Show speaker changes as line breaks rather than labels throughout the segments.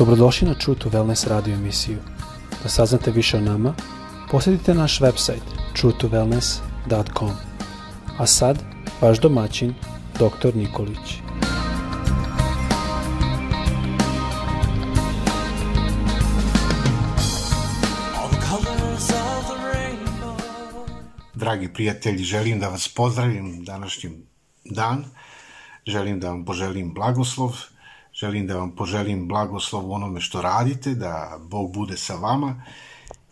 Dobrodošli na True to Wellness radio emisiju. Da saznate više o nama, posjetite naš website truetowellness.com. A sad, vaš domaćin, dr. Nikolić.
Dragi prijatelji, želim da vas pozdravim današnjim dan. Želim da vam poželim blagoslov. Želim da vam poželim blagoslov onome što radite, da Bog bude sa vama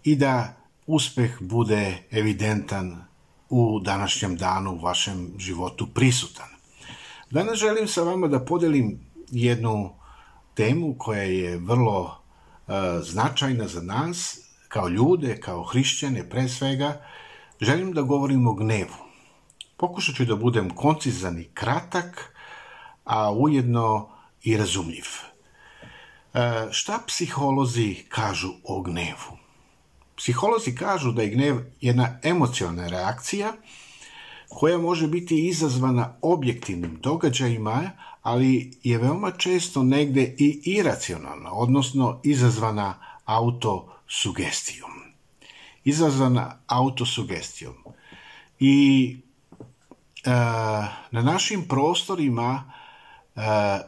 i da uspeh bude evidentan u današnjem danu u vašem životu prisutan. Danas želim sa vama da podelim jednu temu koja je vrlo uh, značajna za nas, kao ljude, kao hrišćane pre svega, želim da govorim o gnevu. Pokušat ću da budem koncizan i kratak, a ujedno i razumljiv. E, šta psiholozi kažu o gnevu? Psiholozi kažu da je gnev jedna emocionalna reakcija koja može biti izazvana objektivnim događajima, ali je veoma često negde i iracionalna, odnosno izazvana autosugestijom. Izazvana autosugestijom. I e, na našim prostorima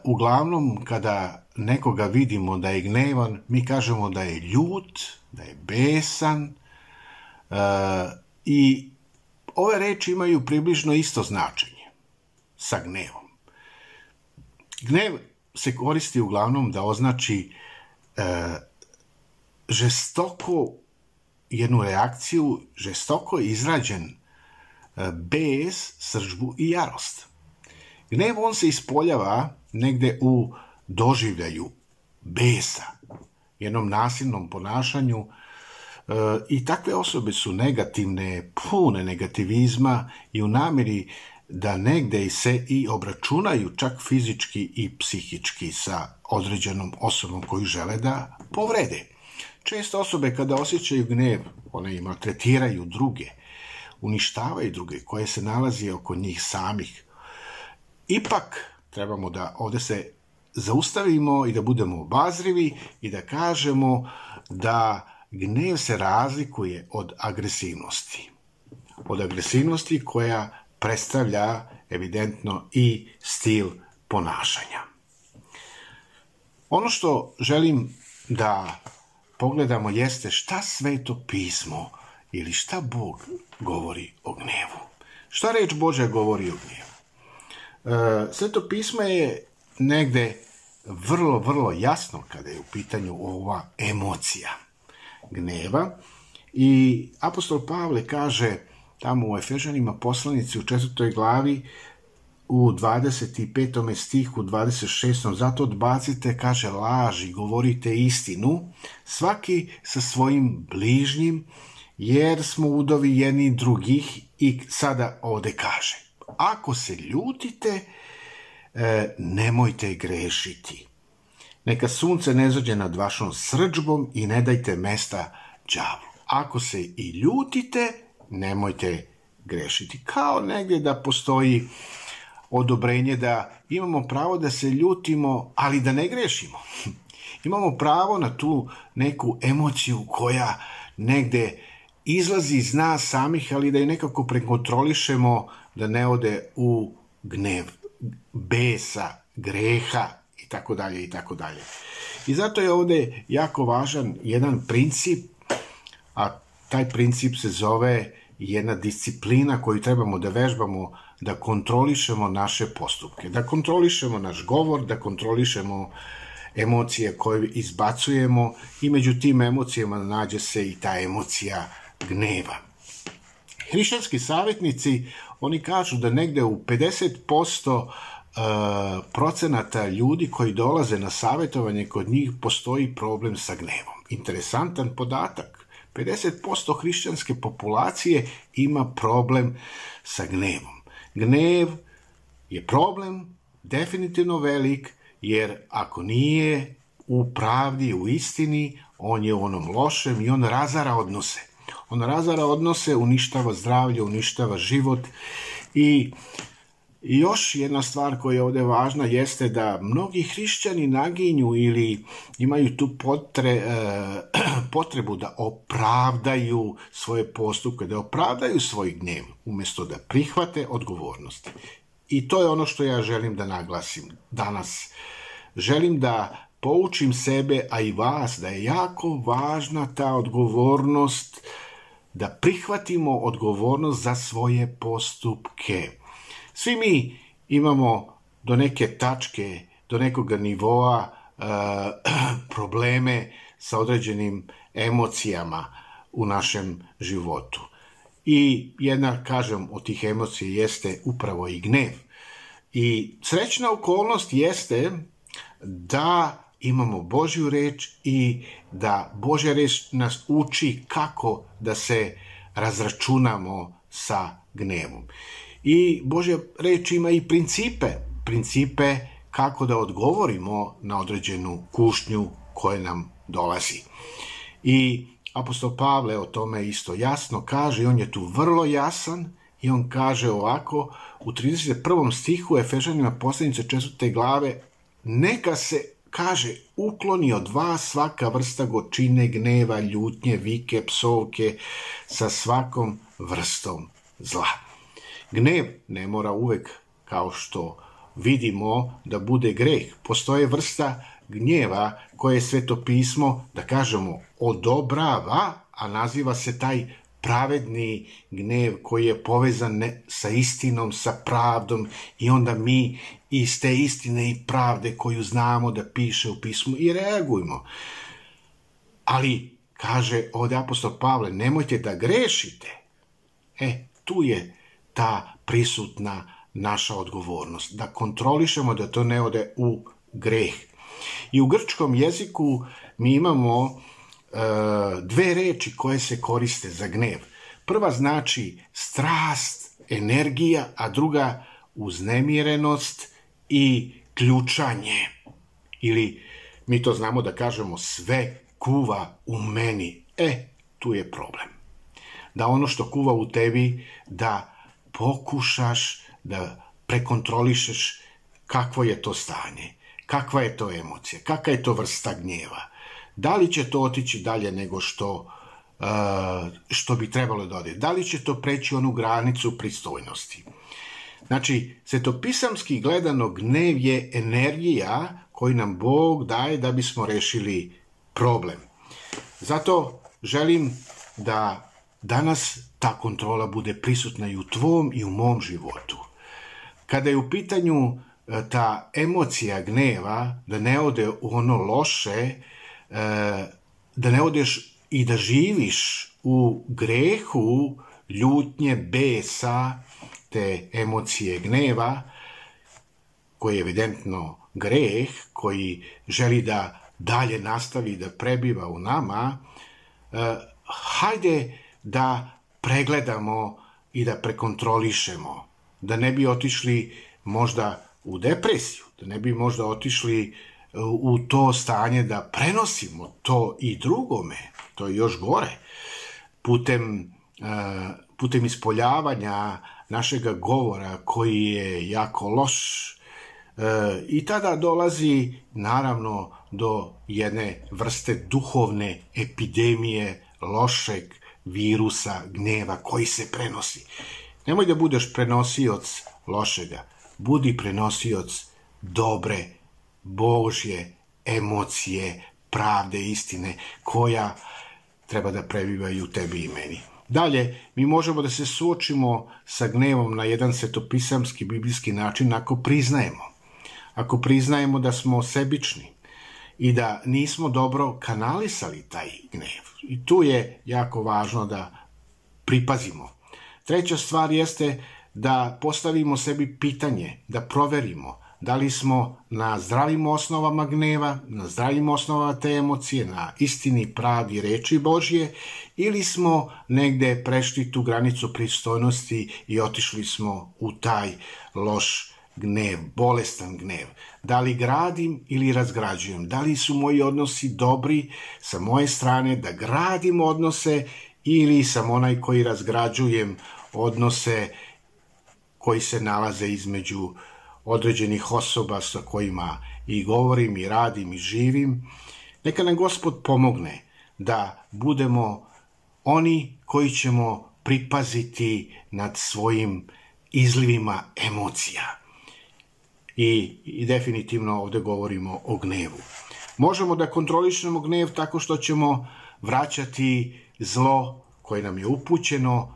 uglavnom kada nekoga vidimo da je gnevan, mi kažemo da je ljut, da je besan e, i ove reči imaju približno isto značenje sa gnevom. Gnev se koristi uglavnom da označi e, žestoko jednu reakciju, žestoko izrađen bes, sržbu i jarost. Gnev on se ispoljava negde u doživljaju besa, jednom nasilnom ponašanju e, i takve osobe su negativne, pune negativizma i u nameri da negde se i obračunaju čak fizički i psihički sa određenom osobom koju žele da povrede. Često osobe kada osjećaju gnev, one im tretiraju druge, uništavaju druge koje se nalazi oko njih samih. Ipak trebamo da ovde se zaustavimo i da budemo obazrivi i da kažemo da gnev se razlikuje od agresivnosti. Od agresivnosti koja predstavlja evidentno i stil ponašanja. Ono što želim da pogledamo jeste šta sveto pismo ili šta Bog govori o gnevu. Šta reč Božja govori o gnevu? E, sveto pismo je negde vrlo, vrlo jasno kada je u pitanju ova emocija gneva. I apostol Pavle kaže tamo u Efežanima poslanici u četvrtoj glavi u 25. stihu, 26. Zato odbacite, kaže, laži, govorite istinu, svaki sa svojim bližnjim, jer smo udovi jedni drugih i sada ovde kaže, ako se ljutite, e, nemojte grešiti. Neka sunce ne zađe nad vašom srđbom i ne dajte mesta đavlu. Ako se i ljutite, nemojte grešiti. Kao negdje da postoji odobrenje da imamo pravo da se ljutimo, ali da ne grešimo. imamo pravo na tu neku emociju koja negde izlazi iz nas samih, ali da je nekako prekontrolišemo da ne ode u gnev besa, greha i tako dalje i tako dalje. I zato je ovde jako važan jedan princip, a taj princip se zove jedna disciplina koju trebamo da vežbamo da kontrolišemo naše postupke, da kontrolišemo naš govor, da kontrolišemo emocije koje izbacujemo i među tim emocijama nađe se i ta emocija gneva. Hrišćanski savjetnici, oni kažu da negde u 50% uh, procenata ljudi koji dolaze na savjetovanje kod njih postoji problem sa gnevom. Interesantan podatak. 50% hrišćanske populacije ima problem sa gnevom. Gnev je problem definitivno velik, jer ako nije u pravdi, u istini, on je u onom lošem i on razara odnose. On razara odnose, uništava zdravlje, uništava život i još jedna stvar koja je ovdje važna jeste da mnogi hrišćani naginju ili imaju tu potre, e, potrebu da opravdaju svoje postupke, da opravdaju svoj gnjev, umjesto da prihvate odgovornost. I to je ono što ja želim da naglasim danas. Želim da poučim sebe, a i vas, da je jako važna ta odgovornost, da prihvatimo odgovornost za svoje postupke. Svi mi imamo do neke tačke, do nekoga nivoa e, probleme sa određenim emocijama u našem životu. I jedna, kažem, od tih emocija jeste upravo i gnev. I srećna okolnost jeste da imamo Božju reč i da Božja reč nas uči kako da se razračunamo sa gnevom. I Božja reč ima i principe, principe kako da odgovorimo na određenu kušnju koja nam dolazi. I apostol Pavle o tome isto jasno kaže on je tu vrlo jasan i on kaže ovako u 31. stihu Efežanima posljednice četvrte glave neka se kaže ukloni od vas svaka vrsta gočine, gneva, ljutnje, vike, psovke sa svakom vrstom zla. Gnev ne mora uvek, kao što vidimo, da bude greh. Postoje vrsta gnjeva koje sveto pismo, da kažemo, odobrava, a naziva se taj pravedni gnev koji je povezan ne, sa istinom, sa pravdom i onda mi iz te istine i pravde koju znamo da piše u pismu i reagujemo. Ali, kaže ovdje apostol Pavle, nemojte da grešite. E, tu je ta prisutna naša odgovornost, da kontrolišemo da to ne ode u greh. I u grčkom jeziku mi imamo dve reči koje se koriste za gnev. Prva znači strast, energija, a druga uznemirenost i ključanje. Ili mi to znamo da kažemo sve kuva u meni. E, tu je problem. Da ono što kuva u tebi, da pokušaš da prekontrolišeš kakvo je to stanje, kakva je to emocija, kakva je to vrsta gnjeva. Da li će to otići dalje nego što, uh, što bi trebalo da ode? Da li će to preći onu granicu pristojnosti? Znači, svetopisamski gledano gnev je energija koju nam Bog daje da bismo rešili problem. Zato želim da danas ta kontrola bude prisutna i u tvom i u mom životu. Kada je u pitanju e, ta emocija gneva, da ne ode u ono loše, da ne odeš i da živiš u grehu ljutnje, besa, te emocije gneva, koji je evidentno greh, koji želi da dalje nastavi da prebiva u nama, e, hajde da pregledamo i da prekontrolišemo, da ne bi otišli možda u depresiju, da ne bi možda otišli e, u to stanje da prenosimo to i drugome, to je još gore, putem, e, putem ispoljavanja našega govora koji je jako loš e, i tada dolazi naravno do jedne vrste duhovne epidemije lošeg virusa gneva koji se prenosi. Nemoj da budeš prenosioc lošega, budi prenosioc dobre, božje emocije, pravde, istine, koja treba da prebivaju tebi i meni. Dalje, mi možemo da se suočimo sa gnevom na jedan svetopisamski biblijski način ako priznajemo. Ako priznajemo da smo sebični i da nismo dobro kanalisali taj gnev. I tu je jako važno da pripazimo. Treća stvar jeste da postavimo sebi pitanje, da proverimo da li smo na zdravim osnovama gneva, na zdravim osnovama te emocije, na istini pravi reči Božje, ili smo negde prešli tu granicu pristojnosti i otišli smo u taj loš gnev, bolestan gnev. Da li gradim ili razgrađujem? Da li su moji odnosi dobri sa moje strane da gradim odnose ili sam onaj koji razgrađujem odnose koji se nalaze između određenih osoba sa kojima i govorim i radim i živim. Neka nam Gospod pomogne da budemo oni koji ćemo pripaziti nad svojim izlivima emocija. I, I definitivno ovde govorimo o gnevu. Možemo da kontrolišemo gnev tako što ćemo vraćati zlo koje nam je upućeno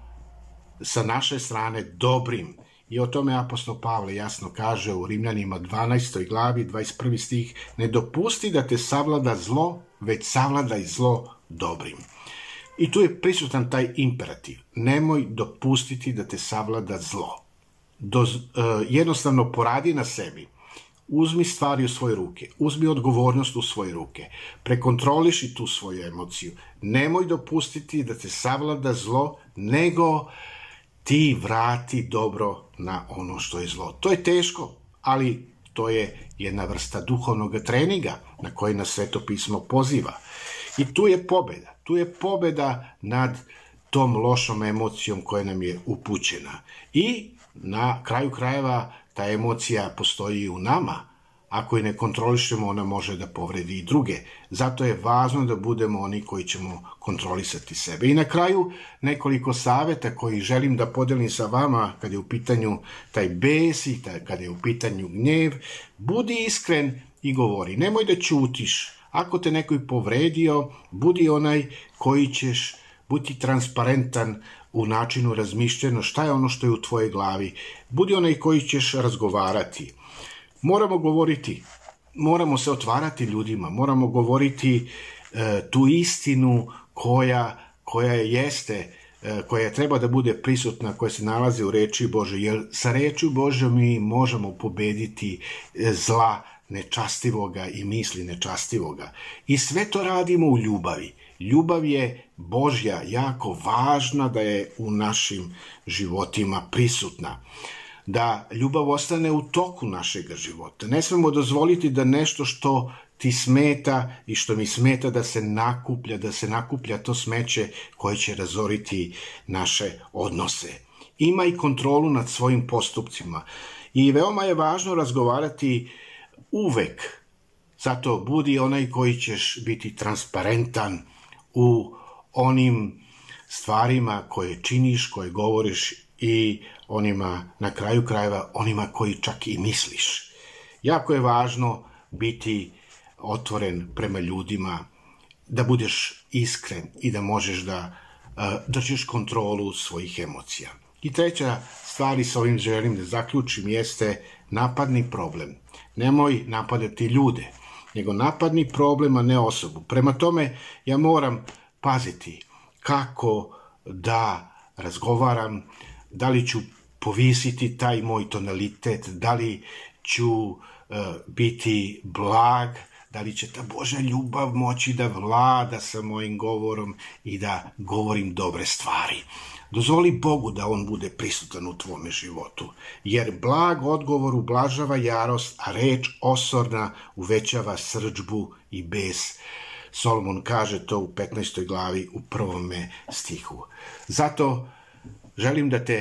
sa naše strane dobrim. I o tome apostol Pavle jasno kaže u Rimljanima 12. glavi 21. stih ne dopusti da te savlada zlo, već savlada i zlo dobrim. I tu je prisutan taj imperativ. Nemoj dopustiti da te savlada zlo. Do, uh, jednostavno poradi na sebi. Uzmi stvari u svoje ruke. Uzmi odgovornost u svoje ruke. Prekontroliši tu svoju emociju. Nemoj dopustiti da te savlada zlo, nego ti vrati dobro na ono što je zlo. To je teško, ali to je jedna vrsta duhovnog treninga na koji nas sveto pismo poziva. I tu je pobeda. Tu je pobeda nad tom lošom emocijom koja nam je upućena. I na kraju krajeva ta emocija postoji u nama, Ako je ne kontrolišemo, ona može da povredi i druge. Zato je važno da budemo oni koji ćemo kontrolisati sebe. I na kraju nekoliko saveta koji želim da podelim sa vama kad je u pitanju taj bes i taj, kad je u pitanju gnjev. Budi iskren i govori. Nemoj da ćutiš. Ako te neko povredio, budi onaj koji ćeš biti transparentan u načinu razmišljeno šta je ono što je u tvojoj glavi. Budi onaj koji ćeš razgovarati moramo govoriti, moramo se otvarati ljudima, moramo govoriti e, tu istinu koja, koja jeste, e, koja treba da bude prisutna, koja se nalazi u reči Bože, jer sa rečju Bože mi možemo pobediti e, zla nečastivoga i misli nečastivoga. I sve to radimo u ljubavi. Ljubav je Božja jako važna da je u našim životima prisutna da ljubav ostane u toku našeg života. Ne smemo dozvoliti da nešto što ti smeta i što mi smeta da se nakuplja, da se nakuplja to smeće koje će razoriti naše odnose. Ima i kontrolu nad svojim postupcima. I veoma je važno razgovarati uvek. Zato budi onaj koji ćeš biti transparentan u onim stvarima koje činiš, koje govoriš i onima, na kraju krajeva, onima koji čak i misliš. Jako je važno biti otvoren prema ljudima, da budeš iskren i da možeš da uh, držiš kontrolu svojih emocija. I treća stvar i sa ovim želim da zaključim jeste napadni problem. Nemoj napadati ljude, nego napadni problem, a ne osobu. Prema tome, ja moram paziti kako da razgovaram, da li ću povisiti taj moj tonalitet, da li ću uh, biti blag, da li će ta Božja ljubav moći da vlada sa mojim govorom i da govorim dobre stvari. Dozvoli Bogu da On bude prisutan u tvome životu, jer blag odgovor ublažava jarost, a reč osorna uvećava srđbu i bes. Solomon kaže to u 15. glavi u prvome stihu. Zato želim da te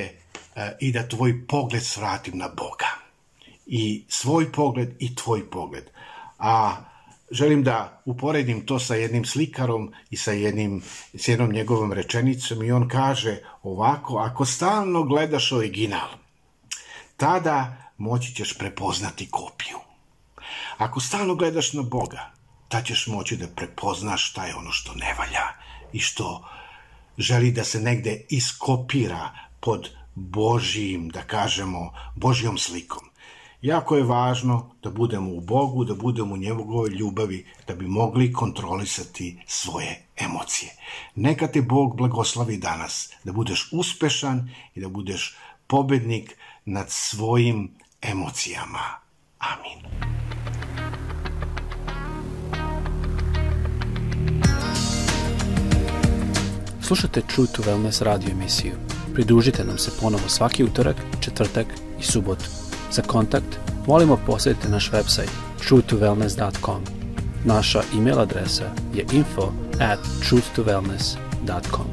e, i da tvoj pogled svratim na Boga. I svoj pogled i tvoj pogled. A želim da uporedim to sa jednim slikarom i sa, jednim, s jednom njegovom rečenicom i on kaže ovako, ako stalno gledaš original, tada moći ćeš prepoznati kopiju. Ako stalno gledaš na Boga, ta ćeš moći da prepoznaš šta je ono što ne valja i što želi da se negde iskopira pod Božijim, da kažemo, Božjom slikom. Jako je važno da budemo u Bogu, da budemo u njegovoj ljubavi, da bi mogli kontrolisati svoje emocije. Neka te Bog blagoslovi danas, da budeš uspešan i da budeš pobednik nad svojim emocijama. Amin.
Slušate True to Wellness radio emisiju. Pridružite nam se ponovo svaki utorak, četvrtak i subotu. Za kontakt molimo posjetite naš website truetowellness.com. Naša e-mail adresa je info at truthtowellness.com.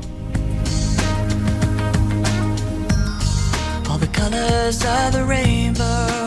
All the colors of the rainbow.